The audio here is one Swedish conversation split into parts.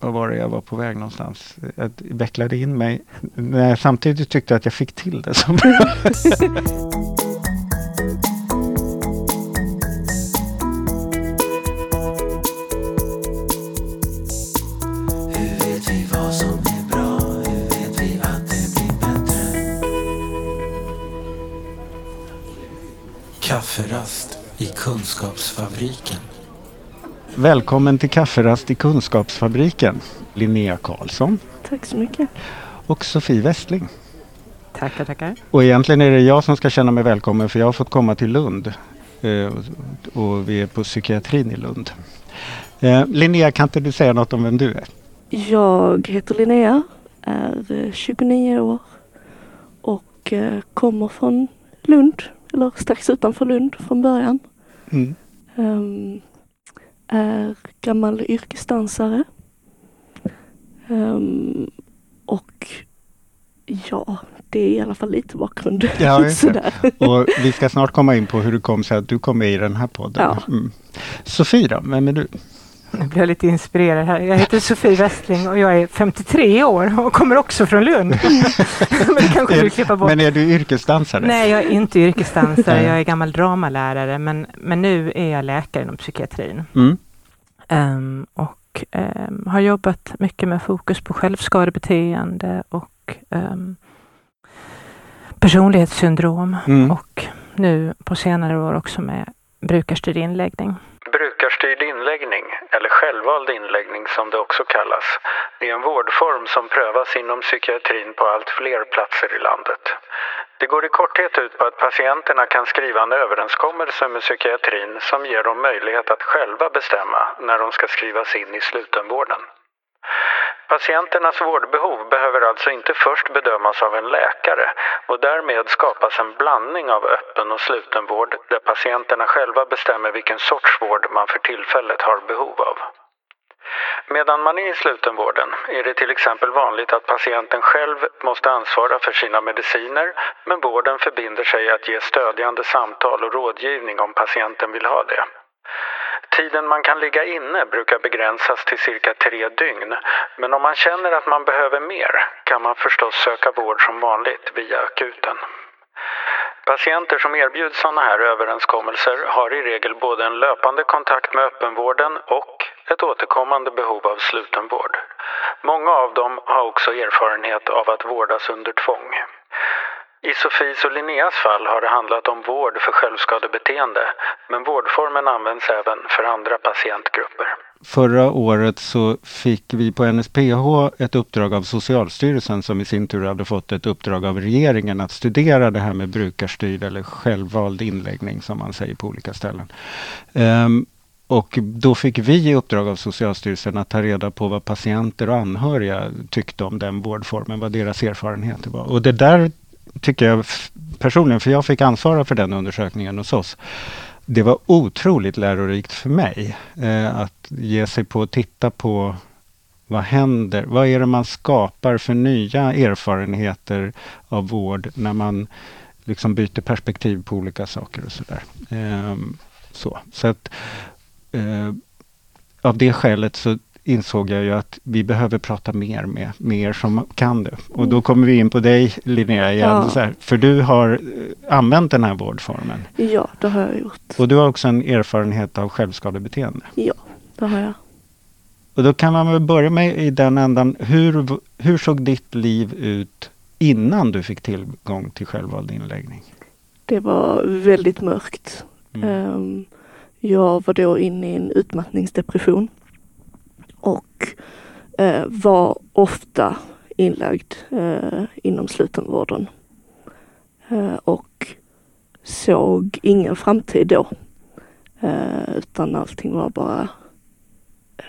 vad var det jag var på väg någonstans? Eh, jag vecklade in mig när jag samtidigt tyckte att jag fick till det så bra. Kafferast i Kunskapsfabriken. Välkommen till kafferast i Kunskapsfabriken. Linnea Karlsson Tack så mycket. och Sofie Westling. Tackar, tackar. Och egentligen är det jag som ska känna mig välkommen för jag har fått komma till Lund. Eh, och vi är på psykiatrin i Lund. Eh, Linnea, kan inte du säga något om vem du är? Jag heter Linnea, är eh, 29 år och eh, kommer från Lund, eller strax utanför Lund från början. Mm. Ehm, är gammal yrkesdansare. Ehm, och ja, det är i alla fall lite bakgrund. Ja. Och vi ska snart komma in på hur det kom sig att du kom med i den här podden. Ja. Mm. Sofie då, vem är du? Nu blir jag lite inspirerad här. Jag heter Sofie Westling och jag är 53 år och kommer också från Lund. Men kanske du klippa bort. Men är du yrkesdansare? Nej, jag är inte yrkesdansare. Jag är gammal dramalärare, men, men nu är jag läkare inom psykiatrin. Mm. Ehm, och ehm, har jobbat mycket med fokus på självskadebeteende och um, personlighetssyndrom Mm. och nu på senare år också med brukarstyrd inläggning. Eller självvald inläggning som det också kallas, är en vårdform som prövas inom psykiatrin på allt fler platser i landet. Det går i korthet ut på att patienterna kan skriva en överenskommelse med psykiatrin som ger dem möjlighet att själva bestämma när de ska skrivas in i slutenvården. Patienternas vårdbehov behöver alltså inte först bedömas av en läkare och därmed skapas en blandning av öppen och slutenvård där patienterna själva bestämmer vilken sorts vård man för tillfället har behov av. Medan man är i slutenvården är det till exempel vanligt att patienten själv måste ansvara för sina mediciner men vården förbinder sig att ge stödjande samtal och rådgivning om patienten vill ha det. Tiden man kan ligga inne brukar begränsas till cirka tre dygn. Men om man känner att man behöver mer kan man förstås söka vård som vanligt via akuten. Patienter som erbjuds sådana här överenskommelser har i regel både en löpande kontakt med öppenvården och ett återkommande behov av slutenvård. Många av dem har också erfarenhet av att vårdas under tvång. I Sofies och Linneas fall har det handlat om vård för självskadebeteende, men vårdformen används även för andra patientgrupper. Förra året så fick vi på NSPH ett uppdrag av Socialstyrelsen som i sin tur hade fått ett uppdrag av regeringen att studera det här med brukarstyrd eller självvald inläggning som man säger på olika ställen. Um, och då fick vi i uppdrag av Socialstyrelsen att ta reda på vad patienter och anhöriga tyckte om den vårdformen, vad deras erfarenheter var. Och det där tycker jag personligen, för jag fick ansvara för den undersökningen hos oss. Det var otroligt lärorikt för mig eh, att ge sig på att titta på vad händer? Vad är det man skapar för nya erfarenheter av vård när man liksom byter perspektiv på olika saker och sådär. Eh, så. så att, eh, av det skälet så insåg jag ju att vi behöver prata mer med, med er som kan det. Och då kommer vi in på dig Linnea igen. Ja. Här, för du har eh, använt den här vårdformen. Ja, det har jag gjort. Och du har också en erfarenhet av självskadebeteende. Ja, det har jag. Och då kan man väl börja med i den ändan. Hur, hur såg ditt liv ut innan du fick tillgång till självvald inläggning? Det var väldigt mörkt. Mm. Ehm, Jag var då inne i en utmattningsdepression och eh, var ofta inlagd eh, inom slutenvården. Eh, och såg ingen framtid då. Eh, utan allting var bara eh,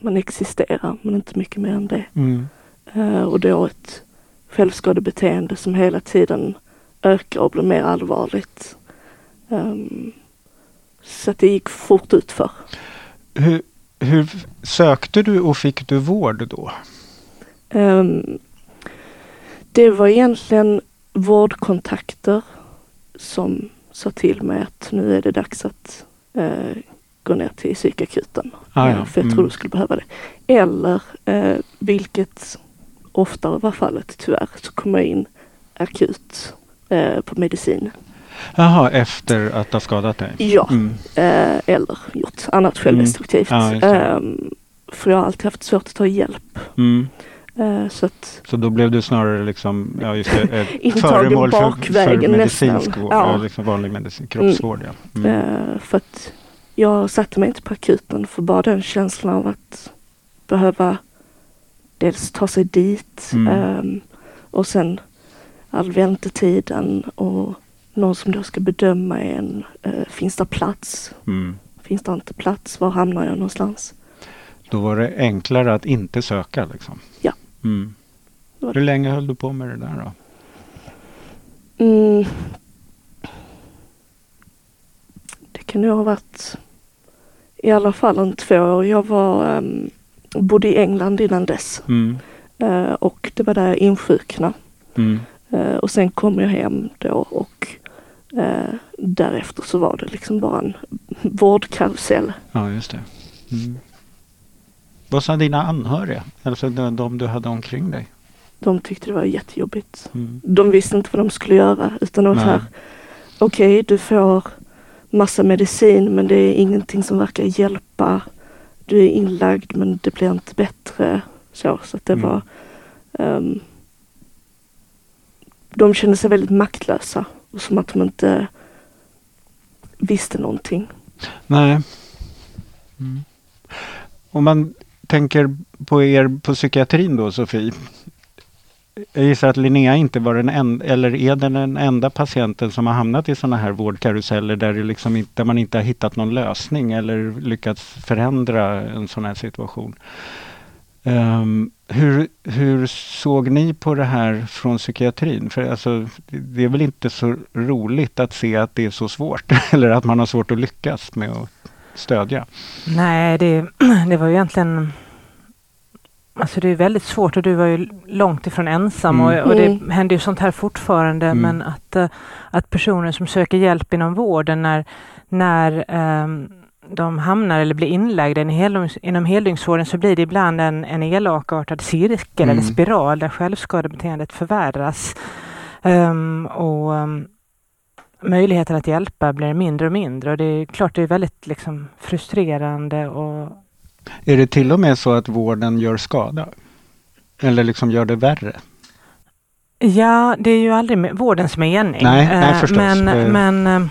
man existerar men inte mycket mer än det. Mm. Eh, och då ett självskadebeteende som hela tiden ökar och blir mer allvarligt. Ehm, så att det gick fort utför. Hur, hur sökte du och fick du vård då? Ehm, det var egentligen vårdkontakter som sa till mig att nu är det dags att eh, gå ner till psykakuten. Ah, eh, ja. För jag Mm. tror du skulle behöva det. Eller, eh, vilket oftare var fallet tyvärr, så kom jag in akut eh, på medicin. Jaha, efter att ha skadat dig? Ja, Mm. eh, eller gjort annat självdestruktivt. Ja, just det. Ehm, för jag har alltid haft svårt att ta hjälp. Mm. Eh, så att, Så då blev du snarare liksom, ja just det, ett Intagen föremål för, för bakvägen medicinsk nästan. vård, Ja. ja. liksom vanlig medicin, kroppsvård. Ja. Mm. eh, för att jag satte mig inte på akuten för bara den känslan av att behöva dels ta sig dit Mm. ehm, och sen all väntetiden och någon som då ska bedöma en. Eh, finns det plats? Mm. Finns det inte plats? Var hamnar jag någonstans? Då var det enklare att inte söka liksom? Ja. Mm. Hur länge höll du på med det där då? Mm. Det kan nog ha varit i alla fall en två år. Jag var, ehm, bodde i England innan dess Mm. eh, och det var där jag insjuknade. Mm. Eh, och sen kom jag hem då och eh, därefter så var det liksom bara en vårdkarusell. Ja, just det. Mm. Vad sa dina anhöriga? Alltså de, de du hade omkring dig? De tyckte det var jättejobbigt. Mm. De visste inte vad de skulle göra utan de var så här, okej du får massa medicin men det är ingenting som verkar hjälpa. Du är inlagd men det blir inte bättre. Så, så att det Mm. var ehm, De kände sig väldigt maktlösa som att de inte visste någonting. Nej. Mm. Om man tänker på er på psykiatrin då, Sofie. Jag gissar att Linnea inte var den enda, eller är den den enda patienten som har hamnat i sådana här vårdkaruseller där, det liksom inte, där man inte har hittat någon lösning eller lyckats förändra en sån här situation. Ehm, hur, hur såg ni på det här från psykiatrin? För alltså, det- är väl inte så roligt att se att det är så svårt eller att man har svårt att lyckas med att stödja. Nej, det, det var ju egentligen... Alltså det är väldigt svårt och du var ju långt ifrån ensam Mm. och, och det Mm. händer ju sånt här fortfarande Mm. men att, eh, att personer som söker hjälp inom vården när, när ehm, de hamnar eller blir inlagda inom heldygnsvården så blir det ibland en, en elakartad cirkel Mm. eller spiral där självskadebeteendet förvärras. Ehm, och ehm, möjligheten att hjälpa blir mindre och mindre och det är klart det är väldigt liksom, frustrerande och Är det till och med så att vården gör skada? Eller liksom gör det värre? Ja, det är ju aldrig vårdens mening. Nej, nej, Eh, förstås. Men, men eh,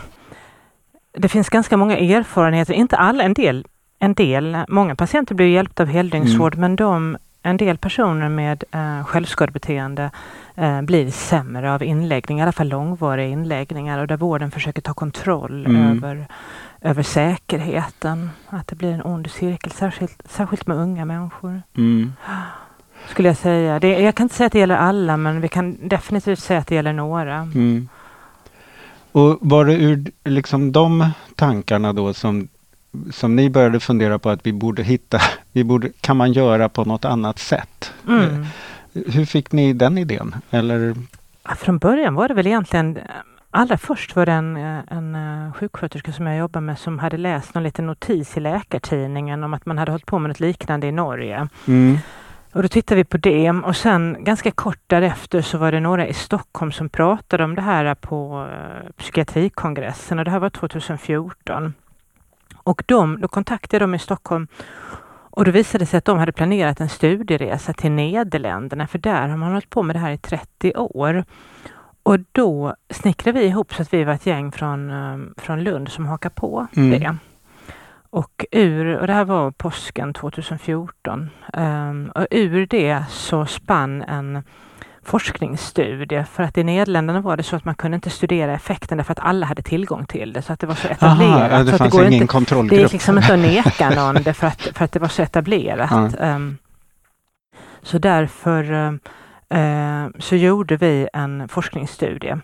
det finns ganska många erfarenheter, inte alla, en del. En del många patienter blir hjälpta av heldygnsvård Mm. men de, en del personer med eh, självskadebeteende eh, blir sämre av inläggning, i alla fall långvariga inläggningar och där vården försöker ta kontroll Mm. över, över säkerheten. Att det blir en ond cirkel, särskilt, särskilt med unga människor Mm. skulle jag säga. Det, jag kan inte säga att det gäller alla, men vi kan definitivt säga att det gäller några. Mm. Och var det ur liksom de tankarna då som, som ni började fundera på att vi borde hitta, vi borde, kan man göra på något annat sätt? Mm. Hur fick ni den idén? Eller? Från början var det väl egentligen Allra först var det en, eh, en eh, sjuksköterska som jag jobbar med som hade läst någon liten notis i Läkartidningen om att man hade hållit på med något liknande i Norge. Mm. Och då tittade vi på det och sen ganska kort därefter så var det några i Stockholm som pratade om det här på eh, psykiatrikongressen och det här var 2014. Och de, då kontaktade dem i Stockholm och då visade det sig att de hade planerat en studieresa till Nederländerna för där har man hållit på med det här i 30 år. Och då snickrade vi ihop så att vi var ett gäng från, eh, från Lund som hakade på Mm. det. Och ur, och det här var påsken 2014, ehm, och ur det så spann en forskningsstudie för att i Nederländerna var det så att man kunde inte studera effekten därför att alla hade tillgång till det så att det var så etablerat. Aha, det fanns går ingen inte, kontrollgrupp. det gick liksom inte att neka någon det för att, för att det var så etablerat. Ja. Ehm, så därför eh, eh, så gjorde vi en forskningsstudie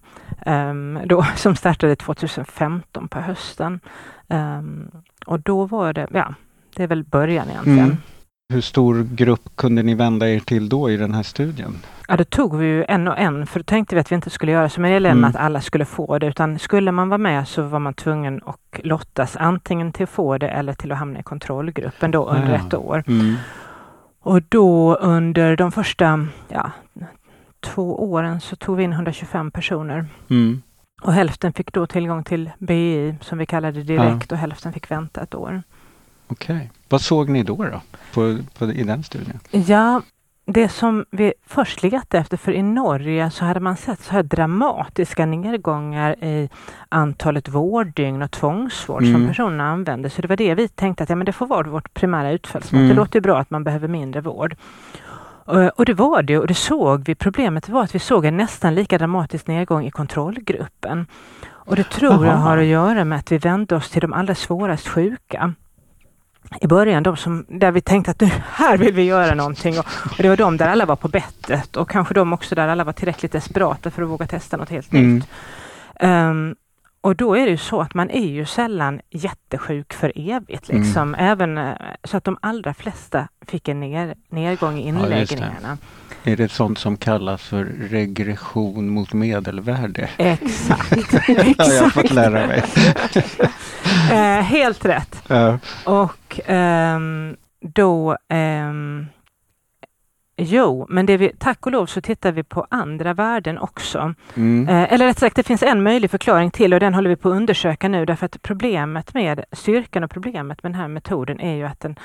ehm, då, som startade 2015 på hösten. Ehm, och då var det, ja, det är väl början egentligen. Mm. Hur stor grupp kunde ni vända er till då i den här studien? Ja, då tog vi ju en och en för då tänkte vi att vi inte skulle göra som med mm. att alla skulle få det utan skulle man vara med så var man tvungen att lottas antingen till att få det eller till att hamna i kontrollgruppen då under ja. ett år. Mm. Och då under de första ja, två åren så tog vi in 125 personer. Mm. Och hälften fick då tillgång till BI som vi kallade direkt ja. och hälften fick vänta ett år. Okej. Okay. Vad såg ni då, då på, på, i den studien? Ja, det som vi först legat efter, för i Norge så hade man sett så här dramatiska nedgångar i antalet vårddygn och tvångsvård mm. som personerna använde. Så det var det vi tänkte att ja, men det får vara vårt primära utfallsmått. Mm. Det låter bra att man behöver mindre vård. Och det var det och det såg vi. Problemet var att vi såg en nästan lika dramatisk nedgång i kontrollgruppen. Och det tror Aha. jag har att göra med att vi vände oss till de allra svårast sjuka i början, de som, där vi tänkte att nu, här vill vi göra någonting. Och, och, det var de där alla var på bettet och kanske de också där alla var tillräckligt desperata för att våga testa något helt mm. nytt. Um, och då är det ju så att man är ju sällan jättesjuk för evigt. Mm. Liksom. Mm. Även, eh, så att de allra flesta fick en ner, nedgång i inläggningarna. Ja, är det sånt som kallas för regression mot medelvärde? Exakt. Exakt. har jag fått lära mig. eh, helt rätt. Ja. Och ehm, då ehm, Jo, men det vi, tack och lov så tittar vi på andra värden också. Mm. Eh, eller rätt sagt, det finns en möjlig förklaring till och den håller vi på att undersöka nu därför att problemet med styrkan och problemet med den här metoden är ju att den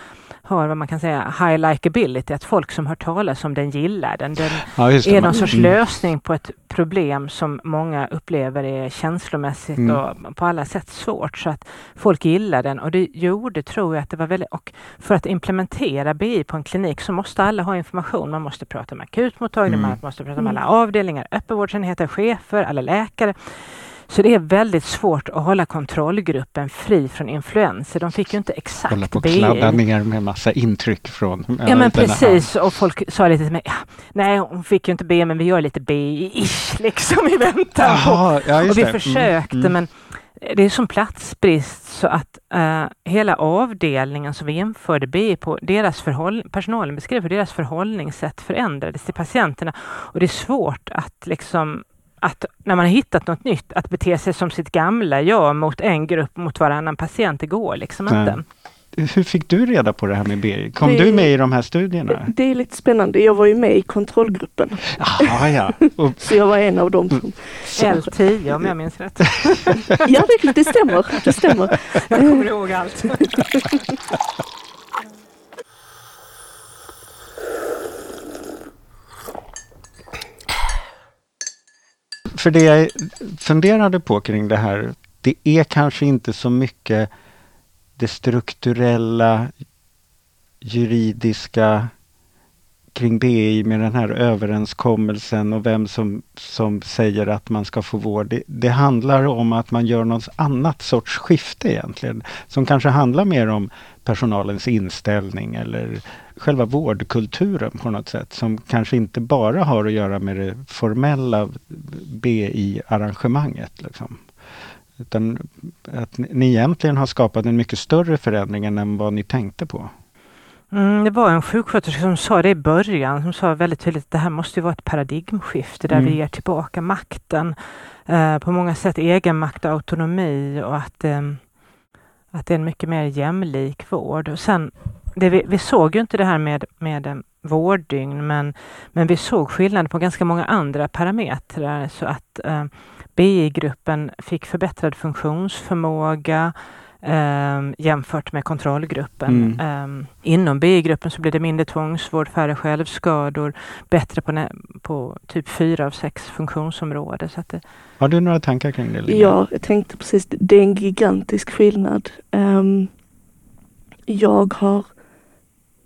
har vad man kan säga high likability, att folk som hör talas om den gillar den. Den ja, är någon sorts mm. lösning på ett problem som många upplever är känslomässigt mm. och på alla sätt svårt. Så att folk gillar den och det gjorde, tror jag, att det var väldigt... Och för att implementera BI på en klinik så måste alla ha information. Man måste prata med akutmottagningen, mm. man måste prata med alla mm. avdelningar, öppenvårdsenheter, chefer, alla läkare. Så det är väldigt svårt att hålla kontrollgruppen fri från influenser. De fick ju inte exakt Hålla på och kladda ner med massa intryck från... Ja men precis och folk sa lite till mig, ja, nej hon fick ju inte B men vi gör lite B-ish liksom i väntan Aha, på. Ja, och vi det. Mm, försökte mm. men det är som platsbrist så att uh, hela avdelningen som vi införde BI på, deras förhåll, personalen beskrev hur deras förhållningssätt förändrades till patienterna. Och det är svårt att liksom att när man har hittat något nytt, att bete sig som sitt gamla jag mot en grupp, mot varannan patient, det går liksom Nej. inte. Hur fick du reda på det här med BI? Kom det, du med i de här studierna? Det är lite spännande. Jag var ju med i kontrollgruppen. Aha, ja. Och, så jag var en av dem som... L10 om jag minns rätt. ja, det, det stämmer. Det stämmer. Jag kommer ihåg allt. för det jag funderade på kring det här, det är kanske inte så mycket det strukturella juridiska kring BI med den här överenskommelsen och vem som, som säger att man ska få vård. Det, det, handlar om att man gör något annat sorts skifte egentligen. Som kanske handlar mer om personalens inställning eller själva vårdkulturen på något sätt. Som kanske inte bara har att göra med det formella BI-arrangemanget. Liksom. Utan att ni egentligen har skapat en mycket större förändring än vad ni tänkte på. Mm, det var en sjuksköterska som sa det i början, som sa väldigt tydligt att det här måste vara ett paradigmskifte där mm. vi ger tillbaka makten. Eh, på många sätt egenmakt och autonomi och att, eh, att det är en mycket mer jämlik vård. Och sen, det vi, vi såg ju inte det här med, med eh, vårddygn men, men vi såg skillnad på ganska många andra parametrar så att eh, BI-gruppen fick förbättrad funktionsförmåga, Um, jämfört med kontrollgruppen. Mm. Um, inom BI-gruppen så blir det mindre tvångsvård, färre självskador, bättre på, på typ fyra av sex funktionsområden. Så det... Har du några tankar kring det? Lina? Ja, jag tänkte precis, det är en gigantisk skillnad. Um, jag har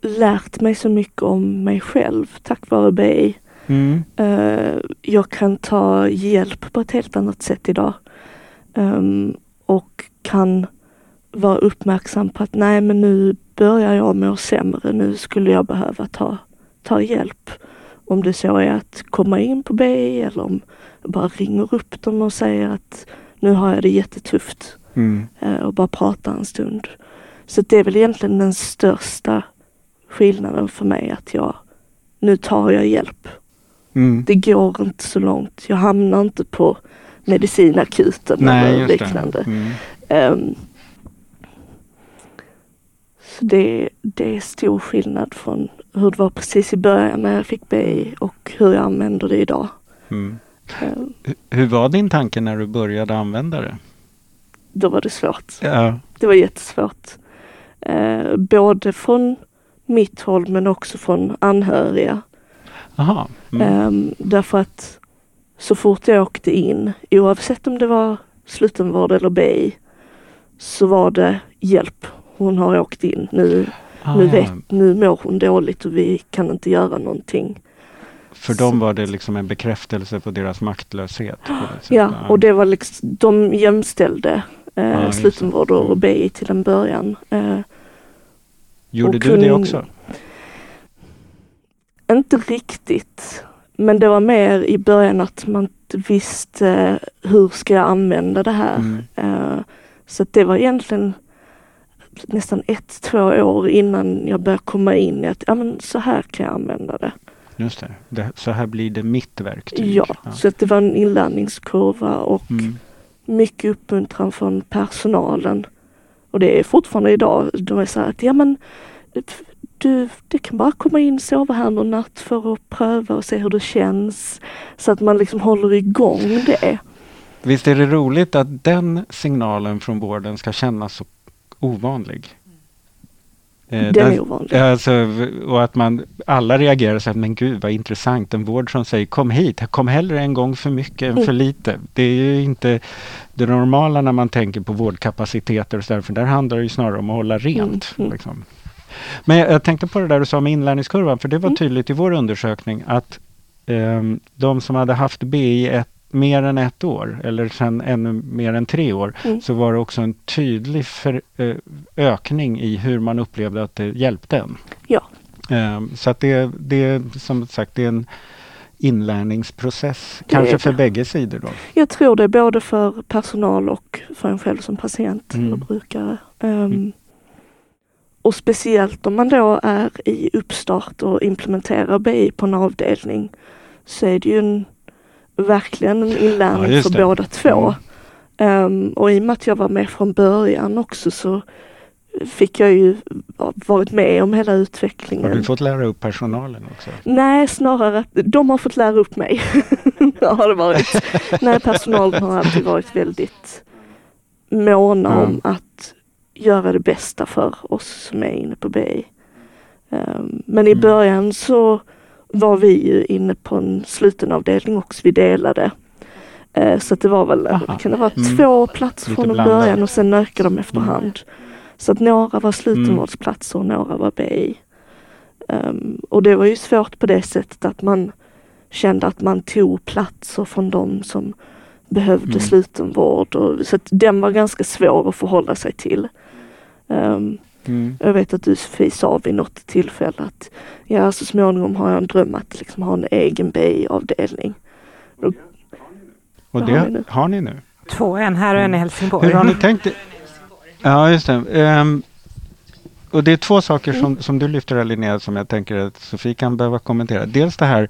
lärt mig så mycket om mig själv tack vare BI. Mm. Uh, jag kan ta hjälp på ett helt annat sätt idag. och kan vara uppmärksam på att nej men nu börjar jag må sämre, nu skulle jag behöva ta, ta hjälp. Om det så är att komma in på BI eller om jag bara ringer upp dem och säger att nu har jag det jättetufft mm. Eh, och bara prata en stund. Så det är väl egentligen den största skillnaden för mig att jag, nu tar jag hjälp. Mm. Det går inte så långt. Jag hamnar inte på medicinakuten Nej, eller liknande. det. Mm. Ehm, så det, det är stor skillnad från hur det var precis i början när jag fick BI och hur jag använder det idag. Mm. H- Hur var din tanke när du började använda det? då var det svårt. Ja. Det var jättesvårt. Eh, både från mitt håll men också från anhöriga. Aha. Mm. Ehm, därför att så fort jag åkte in, oavsett om det var slutenvård eller BI, så var det hjälp. Hon har åkt in. Nu, Ah, nu, vet, nu mår hon dåligt och vi kan inte göra någonting. För dem var det liksom en bekräftelse på deras maktlöshet. på. Ja, och det var liksom, de jämställde eh, det. slutenvård och Mm. BI till en början. Eh, Gjorde du det kun- också? Inte riktigt. Men det var mer i början att man inte visste hur ska jag använda det här. Mm. Eh, så det var egentligen nästan ett, två år innan jag började komma in i att ja, men så här kan jag använda det. Just det. det. Så här blir det mitt verktyg. Ja, så att det var en inlärningskurva och Mm. mycket uppmuntran från personalen. Och det är fortfarande idag. De är så här att ja men du, du kan bara komma in sova här någon natt för att pröva och se hur det känns. Så att man liksom håller igång det. Visst är det roligt att den signalen från vården ska kännas så ovanlig? Eh, Den är ovanlig. Alltså, och att man alla reagerar så att men gud vad intressant, en vård som säger kom hit, kom hellre en gång för mycket än Mm. för lite. Det är ju inte det normala när man tänker på vårdkapaciteter och så där, för där handlar det ju snarare om att hålla rent. Mm, mm. Liksom. Men jag, jag tänkte på det där du sa med inlärningskurvan, för det var Mm. tydligt i vår undersökning att ehm, de som hade haft BI ett, mer än ett år, eller sen ännu mer än tre år, Mm. så var det också en tydlig för, eh, ökning i hur man upplevde att det hjälpte en. Ja. Ehm, Så att det, det är som sagt det är en inlärningsprocess. Det Kanske för bägge sidor då. Jag tror det både för personal och för en själv som patient Mm. och brukare. Um, Mm. Och speciellt om man då är i uppstart och implementerar BI på en avdelning så är det ju en, verkligen en Ja, inlärning just för det. båda två. Um, och i och med att jag var med från början också så fick jag ju ja, varit med om hela utvecklingen. Har du fått lära upp personalen också? Nej, snarare att de har fått lära upp mig. har det varit. Nej, personalen har alltid varit väldigt måna Ja. om att göra det bästa för oss som är inne på BI. Um, men i Mm. början så var vi ju inne på en sluten avdelning också. Vi delade. Eh, så det var väl, Aha. kan det vara Mm. två platser Lite från början och sen ökade de efterhand. Så att några var slutenvårdsplatser Mm. och några var BI. Um, och det var ju svårt på det sättet att man kände att man tog platser från de som behövde Mm. slutenvård. Och, så att den var ganska svår att förhålla sig till. Um, Mm. jag vet att du Sofie sa vid något tillfälle att ja, så småningom har jag en dröm att liksom ha en egen BI-avdelning. Och Vad det har vi nu? har ni nu. Två, en här och en i Helsingborg. Hur har ni tänkt? det? Ja, just det. Ehm, och det är två saker Mm. som, som du lyfter här Linnea som jag tänker att Sofie kan behöva kommentera. Dels det här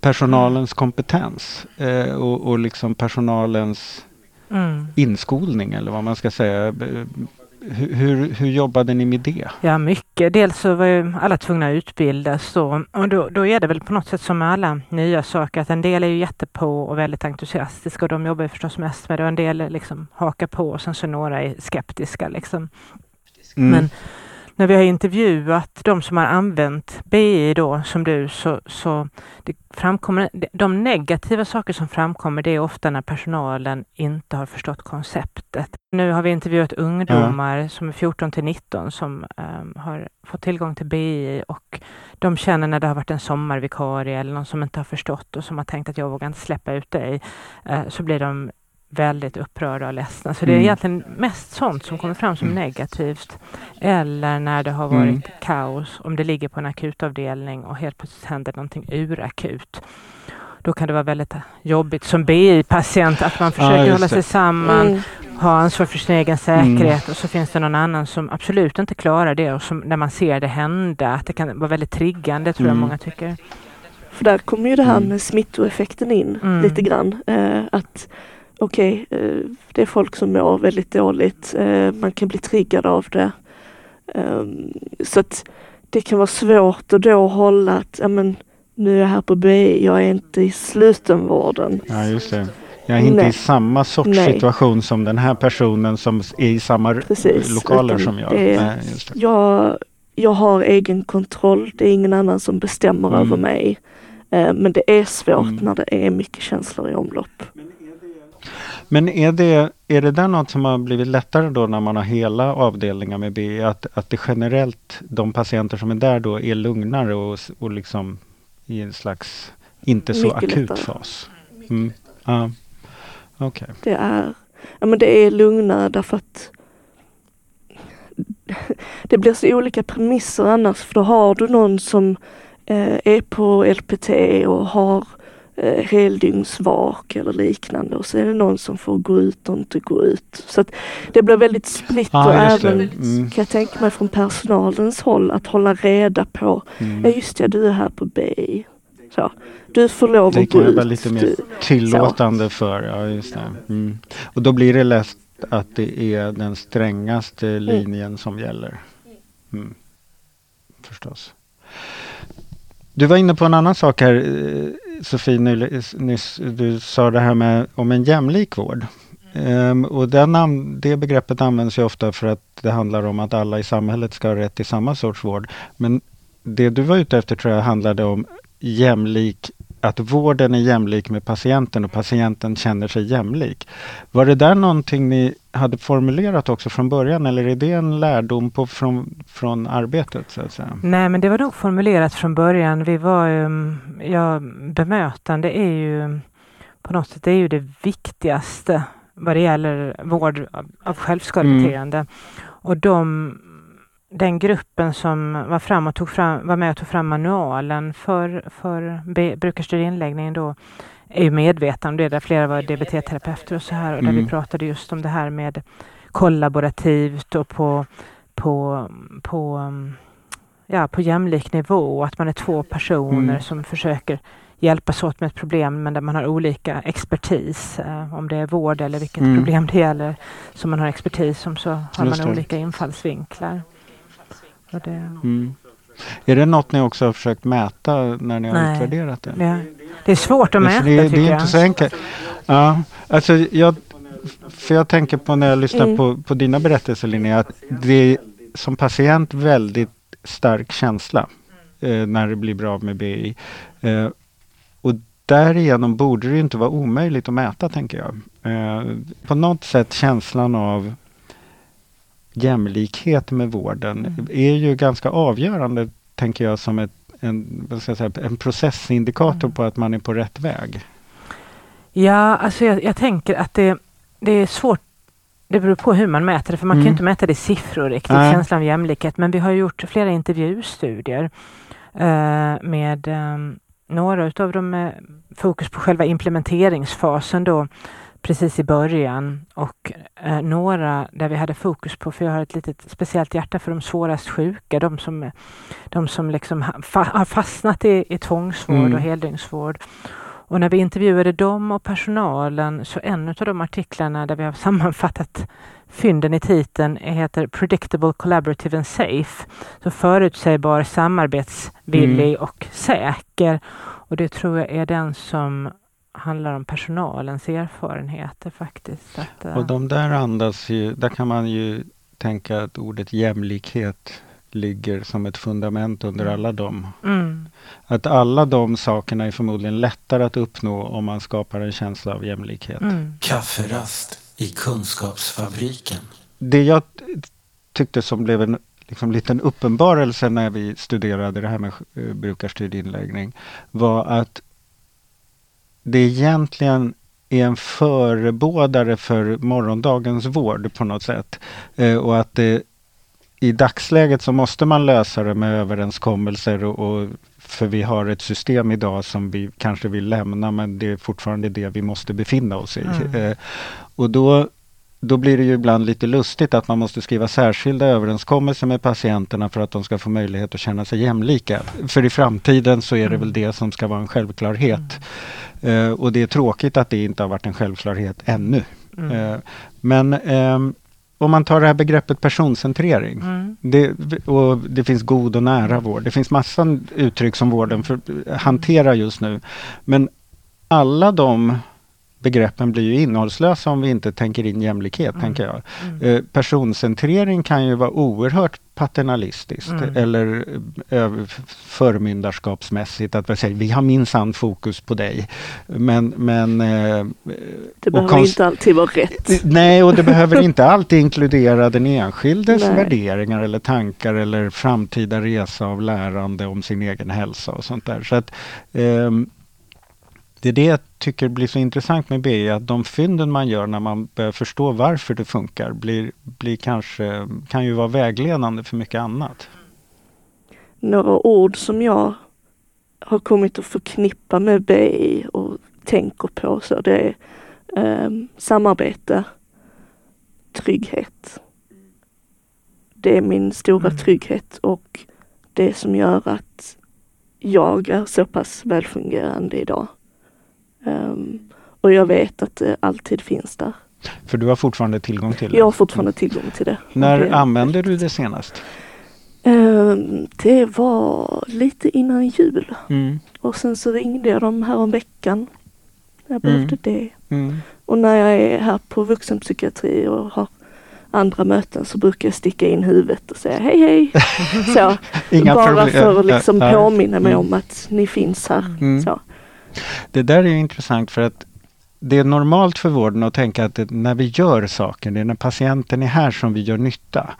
personalens kompetens eh, och, och liksom personalens Mm. inskolning eller vad man ska säga. Hur, hur, jobbade ni med det? Ja, mycket. Dels så var ju alla tvungna att utbildas. Och då, då är det väl på något sätt som med alla nya saker att en del är ju jättepå och väldigt entusiastiska och de jobbar ju förstås mest med det och en del liksom hakar på och sen så några är skeptiska liksom. Mm. Men när vi har intervjuat de som har använt BI då som du så, så det framkommer, de negativa saker som framkommer det är ofta när personalen inte har förstått konceptet. Nu har vi intervjuat ungdomar som är 14 till 19 som ehm, har fått tillgång till BI och de känner när det har varit en sommarvikarie eller någon som inte har förstått och som har tänkt att jag vågar inte släppa ut dig eh, så blir de väldigt upprörda och ledsna. Så det är Mm. egentligen mest sånt som kommer fram som Mm. negativt. Eller när det har varit Mm. kaos, om det ligger på en akutavdelning och helt plötsligt händer någonting urakut. Då kan det vara väldigt jobbigt som BI-patient att man försöker just hålla sig samman, Mm. ha ansvar för sin egen säkerhet och så finns det någon annan som absolut inte klarar det och som när man ser det hända, att det kan vara väldigt triggande tror jag Mm. många tycker. För där kommer ju det här Mm. med smittoeffekten in Mm. lite grann. Eh, att okej, eh, det är folk som mår väldigt dåligt. Eh, man kan bli triggad av det. Ehm, så att det kan vara svårt att då hålla att, ja men nu är jag här på BI, jag är inte i slutenvården. Ja, just det. Jag är inte Nej. i samma sorts Nej. situation som den här personen som är i samma Precis, lokaler som jag. det är- Nej, just det. Jag, jag har egen kontroll, det är ingen annan som bestämmer Mm. över mig. Eh, men det är svårt Mm. när det är mycket känslor i omlopp. Men är det, är det där något som har blivit lättare då när man har hela avdelningar med BI? Att, att det generellt, de patienter som är där då är lugnare och, och liksom i en slags inte så Mycket akut lättare. fas? Mm. Ja. Okej. Det är, ja men det är lugnare därför att det blir så olika premisser annars för då har du någon som eh, är på LPT och har eh, heldygnsvak eller liknande och så är det någon som får gå ut och inte gå ut. Så det blir väldigt Ja, och just det. även Mm. kan jag tänka mig från personalens håll att hålla reda på, ja Mm. just det, du är här på BI. Så, du får lov Det att gå kan jag ut. vara lite mer tillåtande för. Ja, just det. Mm. Och då blir det lätt att det är den strängaste linjen som gäller. Mm. Förstås. Du var inne på en annan sak här eh, Sofie eh, nyss. Du sa det här med om en jämlik vård. Ehm, och den, det begreppet används ju ofta för att det handlar om att alla i samhället ska ha rätt till samma sorts vård. Men det du var ute efter tror jag handlade om jämlik, att vården är jämlik med patienten och patienten känner sig jämlik. Var det där någonting ni hade formulerat också från början eller är det en lärdom på, från, från arbetet? Så att säga? Nej, men det var nog formulerat från början. Vi var ju, ja, bemötande är ju på något sätt det är ju det viktigaste vad det gäller vård av, självskadebeteende. Och de, den gruppen som var, fram och tog fram, var med och tog fram manualen för, för inläggning då är ju medvetna om det, där flera var DBT-terapeuter och så här och där Mm. vi pratade just om det här med kollaborativt och på, på, på, ja, på jämlik nivå, att man är två personer Mm. som försöker hjälpas åt med ett problem men där man har olika expertis. Eh, om det är vård eller vilket Mm. problem det gäller som man har expertis om så har Just man det. olika infallsvinklar. Och det, Mm. Är det något ni också har försökt mäta när ni har Nej. utvärderat det? det, det är svårt att mäta det, tycker det är jag. inte så enkelt. Ja, alltså jag, för jag tänker på när jag lyssnar Mm. på, på dina berättelser Linnea, att det är som patient väldigt stark känsla eh, när det blir bra med BI. Eh, och därigenom borde det inte vara omöjligt att mäta tänker jag. Eh, på något sätt känslan av jämlikhet med vården Mm. är ju ganska avgörande tänker jag som ett, en, jag säga, en processindikator Mm. på att man är på rätt väg. Ja, alltså jag, jag tänker att det, det är svårt. Det beror på hur man mäter det, för man kan Mm. ju inte mäta det i siffror riktigt, Nej. känslan av jämlikhet. Men vi har gjort flera intervjustudier eh, med eh, några utav dem med fokus på själva implementeringsfasen då precis i början och eh, några där vi hade fokus på, för jag har ett litet speciellt hjärta för de svårast sjuka, de som, de som liksom ha, fa, har fastnat i, i tvångsvård Mm. och heldygnsvård. Och när vi intervjuade dem och personalen så en av de artiklarna där vi har sammanfattat fynden i titeln heter Predictable, Collaborative and Safe. Så förutsägbar, samarbetsvillig Mm. och säker. Och det tror jag är den som handlar om personalens erfarenheter faktiskt. Att, eh, Och de där andas ju, där kan man ju tänka att ordet jämlikhet ligger som ett fundament under Mm. alla dem. mm, Att alla de sakerna är förmodligen lättare att uppnå om man skapar en känsla av jämlikhet. mm, Kafferast i Kunskapsfabriken. Det jag tyckte som blev en liksom, liten uppenbarelse när vi studerade det här med eh, brukarstyrd inläggning var att det egentligen är en förebådare för morgondagens vård på något sätt. Eh, och att det, i dagsläget så måste man lösa det med överenskommelser och, och för vi har ett system idag som vi kanske vill lämna men det är fortfarande det vi måste befinna oss i. Mm. Eh, och då, då blir det ju ibland lite lustigt att man måste skriva särskilda överenskommelser med patienterna för att de ska få möjlighet att känna sig jämlika. För i framtiden så är det Mm. väl det som ska vara en självklarhet. Eh, och det är tråkigt att det inte har varit en självklarhet ännu. Mm. Eh, men ehm, om man tar det här begreppet personcentrering. Mm. Det, och det finns god och nära vård. Det finns massa uttryck som vården för, hanterar just nu. Men alla de begreppen blir ju innehållslösa om vi inte tänker in jämlikhet, Mm. tänker jag. Mm. Eh, personcentrering kan ju vara oerhört paternalistiskt Mm. eller eh, förmyndarskapsmässigt. Att vi säger vi har minsann fokus på dig. Men, men eh, Det behöver inte alltid vara rätt. Nej, och det behöver inte alltid inkludera den enskildes Nej. värderingar eller tankar eller framtida resa av lärande om sin egen hälsa och sånt där. Så att, ehm, det är det jag tycker blir så intressant med BI, att de fynden man gör när man börjar förstå varför det funkar blir, blir kanske, kan ju vara vägledande för mycket annat. Några ord som jag har kommit att förknippa med BI och tänker på så det är ehm, samarbete, trygghet. Det är min stora Mm. trygghet och det som gör att jag är så pass välfungerande idag. Ehm, och jag vet att det alltid finns där. För du har fortfarande tillgång till det. Jag har fortfarande tillgång till det. När det- använde du det senast? Ehm, det var lite innan jul. Mm. Och sen så ringde jag dem här om veckan. Jag Mm. behövde det. Mm. Och när jag är här på vuxenpsykiatri och har andra möten så brukar jag sticka in huvudet och säga hej hej. så, bara problem. för att liksom påminna mig Mm. om att ni finns här. Mm. Så. Det där är ju intressant för att det är normalt för vården att tänka att det, när vi gör saker, det är när patienten är här som vi gör nytta.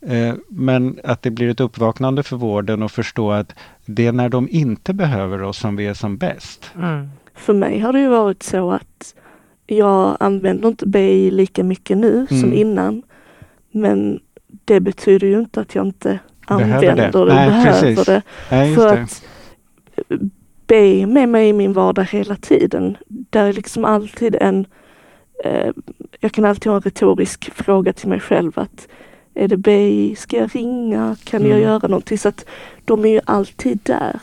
Eh, men att det blir ett uppvaknande för vården att förstå att det är när de inte behöver oss som vi är som bäst. Mm. För mig har det ju varit så att jag använder inte BI lika mycket nu som Mm. innan. Men det betyder ju inte att jag inte Behöver använder det. det och Nej, behöver precis. det. Nej, För det. att be med mig i min vardag hela tiden. Där är liksom alltid en, eh, jag kan alltid ha en retorisk fråga till mig själv att är det BI, ska jag ringa, kan jag Mm. göra någonting? Så att de är ju alltid där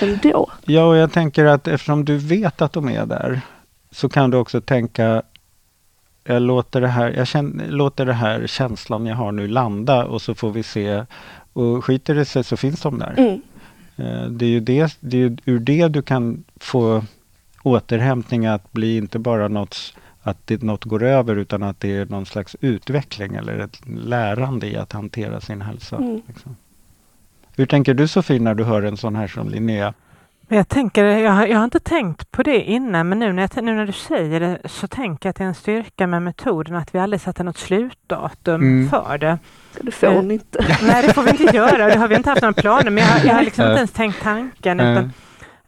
ändå. Ja, och jag tänker att eftersom du vet att de är där så kan du också tänka jag låter, det här, jag känner, låter det här känslan jag har nu landa och så får vi se. Och skiter det sig så finns de där. Mm. Eh, Det är ju det, det är ur det du kan få återhämtning att bli inte bara något, att det, något går över utan att det är någon slags utveckling eller ett lärande i att hantera sin hälsa. Mm. Liksom. Hur tänker du Sofie när du hör en sån här som Linnea? Men jag, tänker, jag, har, jag har inte tänkt på det innan, men nu när, jag, nu när du säger det så tänker jag att det är en styrka med metoden att vi aldrig sätter något slutdatum Mm. för det. Det får Eh, ni inte. Nej, det får vi inte göra det har vi inte haft några planer men jag, har- jag har liksom inte ens tänkt tanken. Eh, Utan,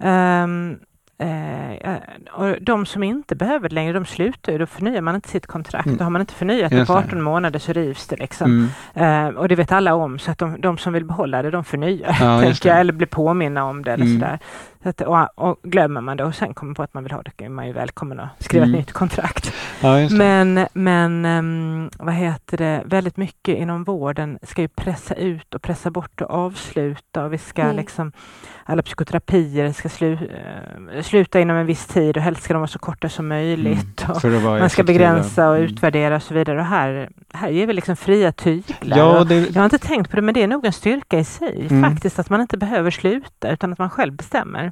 ehm, eh, eh, och de som inte behöver det längre, de slutar ju. Då förnyar man inte sitt kontrakt. Mm. Då har man inte förnyat det på det. 18 månader så rivs det liksom. Mm. Eh, och det vet alla om, så att de, de som vill behålla det, de förnyar. Ja, jag, eller blir påminna om det eller Mm. sådär. Så att, och, och glömmer man det och sen kommer på att man vill ha det, är man ju välkommen att skriva Mm. ett nytt kontrakt. Ja, just det. Men, men ehm, vad heter det, väldigt mycket inom vården ska ju pressa ut och pressa bort och avsluta och vi ska Mm. liksom, alla psykoterapier ska slu, eh, sluta inom en viss tid och helst ska de vara så korta som möjligt. Och att vara man ska effektiva. begränsa och Mm. utvärdera och så vidare. Och här, här ger vi liksom fria tyglar. Ja, Och det, jag har inte tänkt på det, men det är nog en styrka i sig Mm. faktiskt, att man inte behöver sluta utan att man själv bestämmer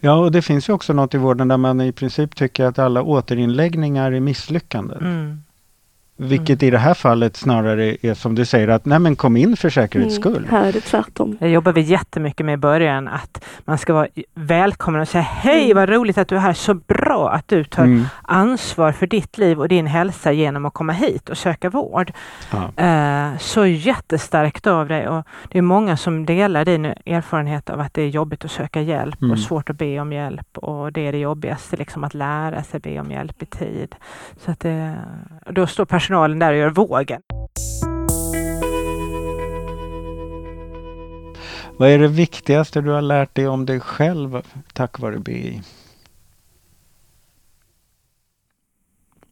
ja, och det finns ju också något i vården där man i princip tycker att alla återinläggningar är misslyckanden. Mm. Vilket i det här fallet snarare är som du säger att nej men kom in för säkerhets skull. Mm. Här är det tvärtom. Det jobbar vi jättemycket med i början, att man ska vara välkommen och säga hej Mm. vad roligt att du är här, så bra att du tar Mm. ansvar för ditt liv och din hälsa genom att komma hit och söka vård. Ja. Eh, så jättestarkt av dig och det är många som delar din erfarenhet av att det är jobbigt att söka hjälp Mm. och svårt att be om hjälp och det är det jobbigaste, liksom att lära sig be om hjälp i tid. Så att det, då står personalen där och gör vågen. Vad är det viktigaste du har lärt dig om dig själv tack vare BI?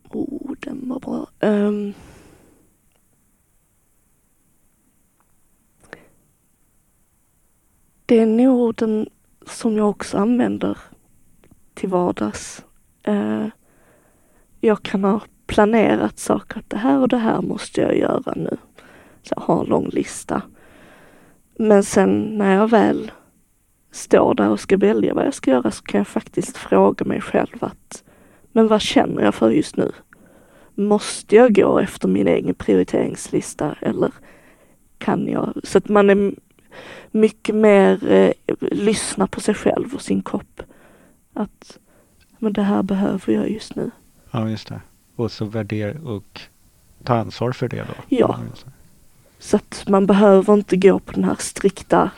Oh, den var bra. Um, det är nog den som jag också använder till vardags. Uh, jag kan ha planerat saker, att det här och det här måste jag göra nu. Så jag har en lång lista. Men sen när jag väl står där och ska välja vad jag ska göra så kan jag faktiskt fråga mig själv att men vad känner jag för just nu? Måste jag gå efter min egen prioriteringslista eller kan jag? Så att man är mycket mer eh, lyssnar på sig själv och sin kropp. Att men det här behöver jag just nu. Ja, just det. Och så värdera och ta ansvar för det då? Ja. Så att man behöver inte gå på den här strikta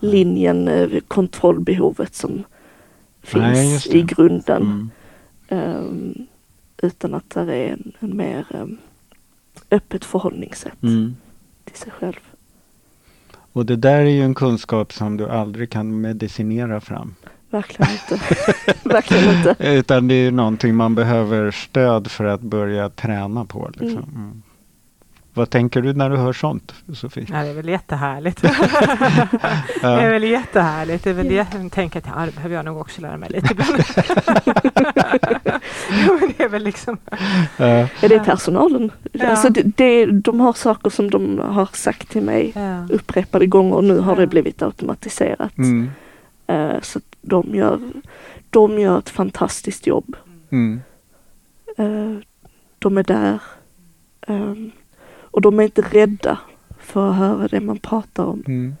linjen, eh, kontrollbehovet som finns Nej, i grunden. Mm. Um, utan att det är en, en mer um, öppet förhållningssätt Mm. till sig själv. Och det där är ju en kunskap som du aldrig kan medicinera fram. Verkligen inte. Verkligen inte. Utan det är någonting man behöver stöd för att börja träna på. Liksom. Mm. Mm. Vad tänker du när du hör sånt, Sofie? Ja, det är väl jättehärligt. det är väl jättehärligt. Det är väl jätte... Jag tänker att ja, det behöver jag nog också lära mig lite ibland. jo, men det är väl liksom... Ja. Ja, det är personalen. Ja. Alltså det, det, de har saker som de har sagt till mig Ja. upprepade gånger och nu har Ja. det blivit automatiserat. Mm. Eh, så att de gör, de gör ett fantastiskt jobb. Mm. Eh, de är där. Ehm, och de är inte rädda för att höra det man pratar om. Mm.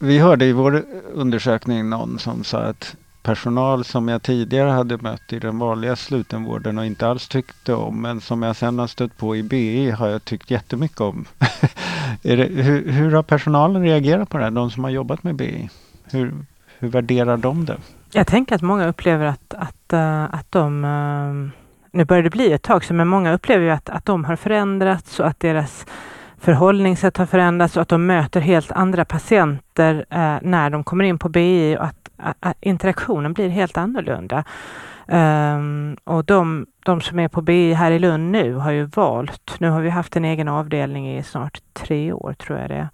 Vi hörde i vår undersökning någon som sa att personal som jag tidigare hade mött i den vanliga slutenvården och inte alls tyckte om men som jag sen har stött på i BI har jag tyckt jättemycket om. det, hur, hur har personalen reagerat på det här? De som har jobbat med BI? Hur, hur värderar de det? Jag tänker att många upplever att, att, eh, att de, eh, nu börjar det bli ett tag sedan, men många upplever ju att, att de har förändrats och att deras förhållningssätt har förändrats och att de möter helt andra patienter eh, när de kommer in på BI och att, att, interaktionen blir helt annorlunda. Um, och de, de som är på BI här i Lund nu har ju valt, nu har vi haft en egen avdelning i snart tre år tror jag det är.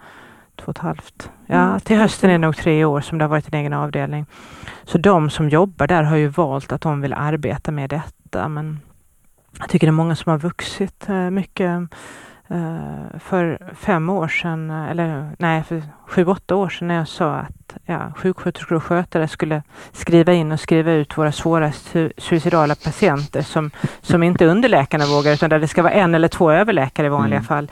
Två och ett halvt. Ja, Mm. till hösten är det nog tre år som det har varit en egen avdelning. Så de som jobbar där har ju valt att de vill arbeta med detta. Men jag tycker det är många som har vuxit eh, mycket. Eh, För fem år sedan, eller nej, för sju, åtta år sedan när jag sa att ja, sjuksköterskor och skötare skulle skriva in och skriva ut våra svårast su- suicidala patienter som, som inte underläkarna vågar utan där det ska vara en eller två överläkare i vanliga Mm. fall.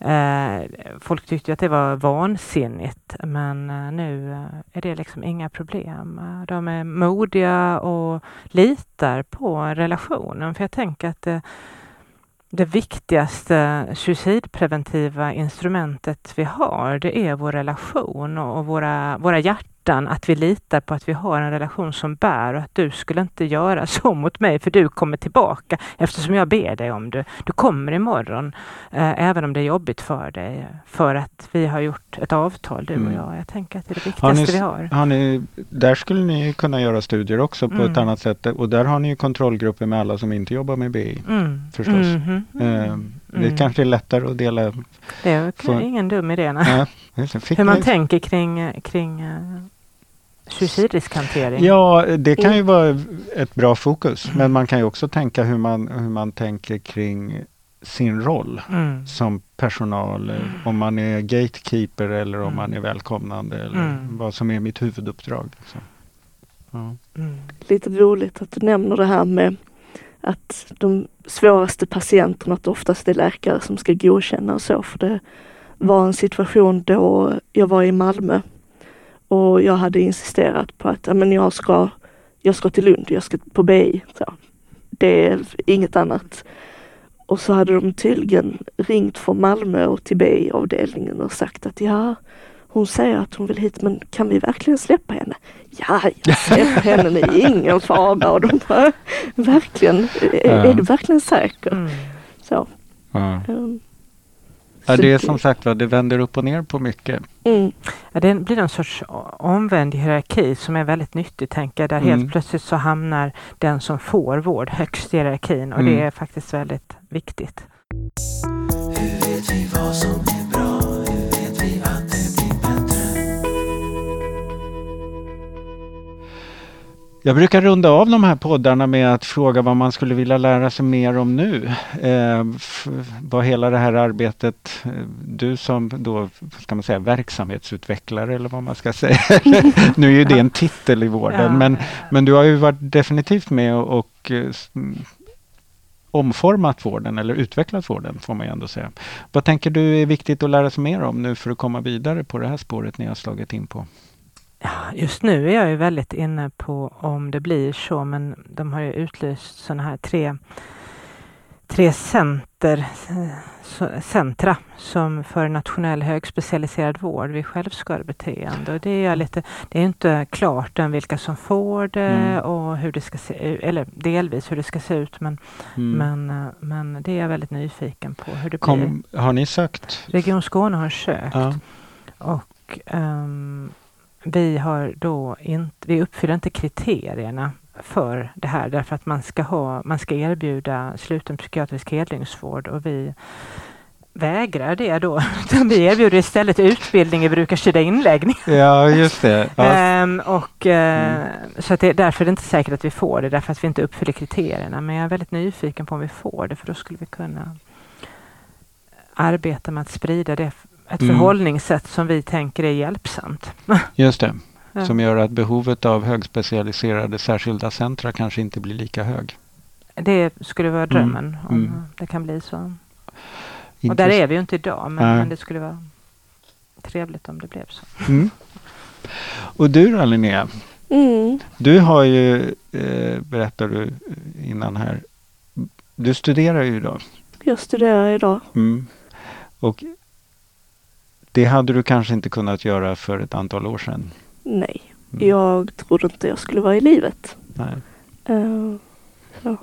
Eh, folk tyckte att det var vansinnigt men eh, nu eh, är det liksom inga problem. Eh, de är modiga och litar på relationen för jag tänker att det, det viktigaste suicidpreventiva instrumentet vi har det är vår relation och, och våra, våra hjärtan. Att vi litar på att vi har en relation som bär och att du skulle inte göra så mot mig för du kommer tillbaka eftersom jag ber dig om det. Du kommer imorgon eh, även om det är jobbigt för dig för att vi har gjort ett avtal du och Mm. jag. Jag tänker att det är det Har ni, viktigaste vi har. har ni, där skulle ni kunna göra studier också på Mm. ett annat sätt. Och där har ni ju kontrollgrupper med alla som inte jobbar med BI. Mm. förstås. Mhm. Eh, Det Mm. kanske är lättare att dela. Det är För- ingen dum idé. nej. Ja, det. Hur man ni- tänker kring, kring uh, suicidriskhantering. Ja, det kan ju Mm. vara ett bra fokus. Men man kan ju också tänka hur man, hur man tänker kring sin roll Mm. som personal. eh, Om man är gatekeeper eller om Mm. man är välkomnande. Eller Mm. vad som är mitt huvuduppdrag. Liksom. Ja. Mm. Lite roligt att du nämner det här med att de svåraste patienterna, att det oftast är läkare som ska godkänna och så. För det var en situation då jag var i Malmö och jag hade insisterat på att men jag, ska, jag ska till Lund, jag ska på BI. Så. Det är inget annat. Och så hade de tydligen ringt från Malmö och till BI-avdelningen och sagt att ja, hon säger att hon vill hit men kan vi verkligen släppa henne? Ja, släpp henne, det är ingen fara. Och de bara, verkligen, är, Ja. är du verkligen säker? Mm. Så, Ja. um, Ja, det är som sagt det vänder upp och ner på mycket. Mm, Ja, det blir en sorts omvänd hierarki som är väldigt nyttig, tänker jag. Där Mm. helt plötsligt så hamnar den som får vård högst i hierarkin och Mm. det är faktiskt väldigt viktigt. Jag brukar runda av de här poddarna med att fråga vad man skulle vilja lära sig mer om nu. Eh, vad hela det här arbetet, eh, du som då, ska man säga, verksamhetsutvecklare eller vad man ska säga. nu är ju det en titel i vården, Ja. men, men du har ju varit definitivt med och, och eh, omformat vården eller utvecklat vården får man ju ändå säga. Vad tänker du är viktigt att lära sig mer om nu för att komma vidare på det här spåret ni har slagit in på? Just nu är jag ju väldigt inne på om det blir så, men de har ju utlyst sådana här tre, tre center, centra som för nationell högspecialiserad vård vid självskadebeteende. Och det är lite, det är inte klart än vilka som får det Mm. och hur det ska se ut, eller delvis hur det ska se ut, men, Mm. men, men det är jag väldigt nyfiken på hur det blir. Kom, har ni sökt? Region Skåne har sökt Ja. och ehm, vi har då inte, vi uppfyller inte kriterierna för det här därför att man ska, ha, man ska erbjuda sluten psykiatrisk heldygnsvård och vi vägrar det då. Vi erbjuder istället utbildning i brukarstyrda inläggning. Ja, just det. Ja. Ehm, och, eh, Mm. Så att det, därför är det inte säkert att vi får det, därför att vi inte uppfyller kriterierna. Men jag är väldigt nyfiken på om vi får det, för då skulle vi kunna arbeta med att sprida det, ett Mm. förhållningssätt som vi tänker är hjälpsamt. Just det. Ja. Som gör att behovet av högspecialiserade särskilda centra kanske inte blir lika hög. Det skulle vara drömmen om Mm. det kan bli så. Och Intress- där är vi ju inte idag, men, men det skulle vara trevligt om det blev så. Mm. Och du då Linnea? mm, Du har ju, eh, berättar du innan här, du studerar ju idag. jag studerar idag. Mm. Och det hade du kanske inte kunnat göra för ett antal år sedan. Nej, Mm. jag trodde inte jag skulle vara i livet. Nej. Eh,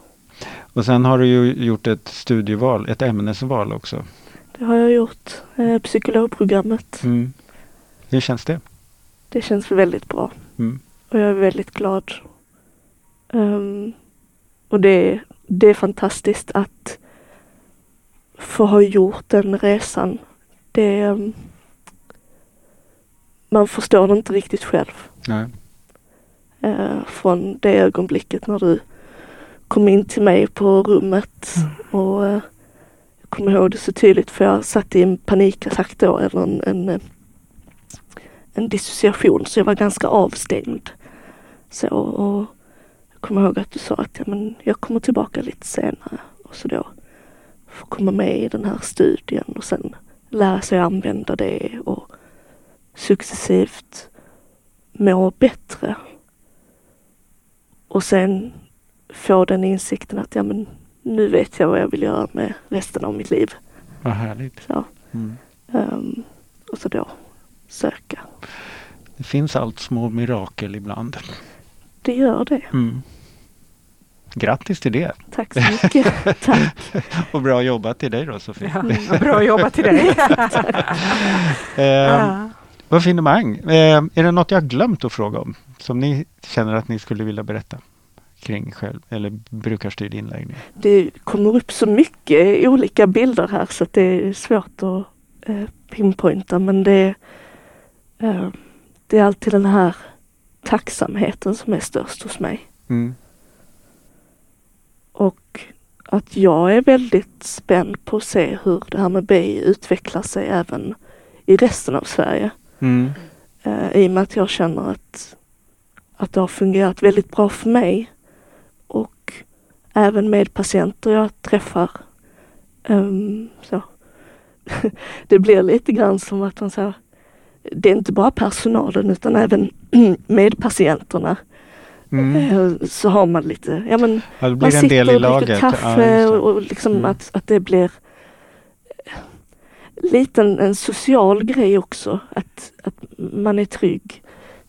Och sen har du ju gjort ett studieval, ett ämnesval också. det har jag gjort. Eh, psykologprogrammet. Mm. Hur känns det? Det känns väldigt bra. Mm. Och jag är väldigt glad. Ehm, och det, det är fantastiskt att få ha gjort den resan. Det, ehm, man förstår det inte riktigt själv. Eh, från det ögonblicket när du kom in till mig på rummet. Och eh, jag kommer ihåg det så tydligt för jag satt i en panikattack då, eller en, en, eh, en dissociation, så jag var ganska avstängd. Så, och jag kommer ihåg att du sa att ja, men jag kommer tillbaka lite senare och så då få komma med i den här studien och sen lära sig använda det och successivt må bättre. Och sen få den insikten att ja men nu vet jag vad jag vill göra med resten av mitt liv. Vad härligt. Så, Mm. ehm, och så då söka. Det finns allt små mirakel ibland. Det gör det. Mm. Grattis till det Tack så mycket. Tack. och bra jobbat till dig då Sofie. Ja, bra jobbat till dig! Eh, Vad finemang. Eh, är det något jag glömt att fråga om? Som ni känner att ni skulle vilja berätta kring själv eller brukarstyrd inläggning? Det kommer upp så mycket olika bilder här så att det är svårt att eh, pinpointa men det, eh, det är alltid den här tacksamheten som är störst hos mig. Mm. Och att jag är väldigt spänd på att se hur det här med BI utvecklar sig även i resten av Sverige. Mm. Eh, I och med att jag känner att, att det har fungerat väldigt bra för mig och även med patienter jag träffar. Ehm, så. det blir lite grann som att man säger, det är inte bara personalen utan även med patienterna. Mm. Eh, Så har man lite, ja men Ja, man sitter och dricker kaffe Ja, och, liksom Mm. att, att det blir lite en, social grej också. Att, att man är trygg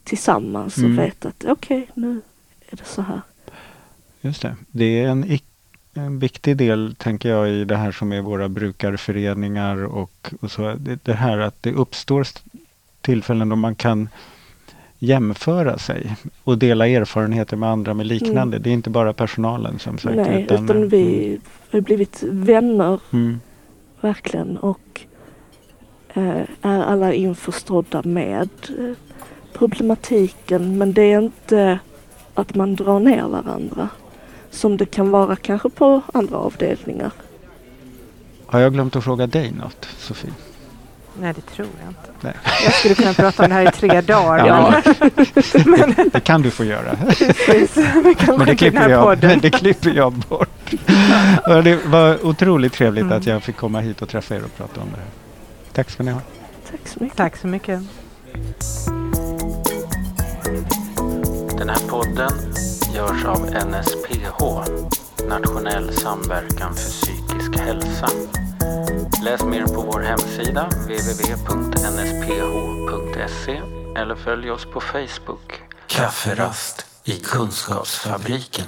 tillsammans och Mm. vet att okej, nu är det så här. Just det. Det är en, en viktig del, tänker jag, i det här som är våra brukarföreningar och, och så. Det, det här att det uppstår st- tillfällen då man kan jämföra sig och dela erfarenheter med andra med liknande. Det är inte bara personalen som sagt. Nej, utan, vi har blivit vänner Mm, verkligen och är alla införstådda med eh, problematiken men det är inte att man drar ner varandra som det kan vara kanske på andra avdelningar. har jag glömt att fråga dig något, Sofie? Nej, det tror jag inte. Nej. Jag skulle kunna prata om det här i tre dagar. Ja. Men, men Det kan du få göra. precis, Men det, klipper jag, men det klipper jag bort. Det var otroligt trevligt Mm. att jag fick komma hit och träffa er och prata om det här. Tack ska ni ha. Tack så mycket. Tack så mycket. Den här podden görs av NSPH, Nationell samverkan för psykisk hälsa. Läs mer på vår hemsida www.nsph.se eller följ oss på Facebook. Kafferast i Kunskapsfabriken.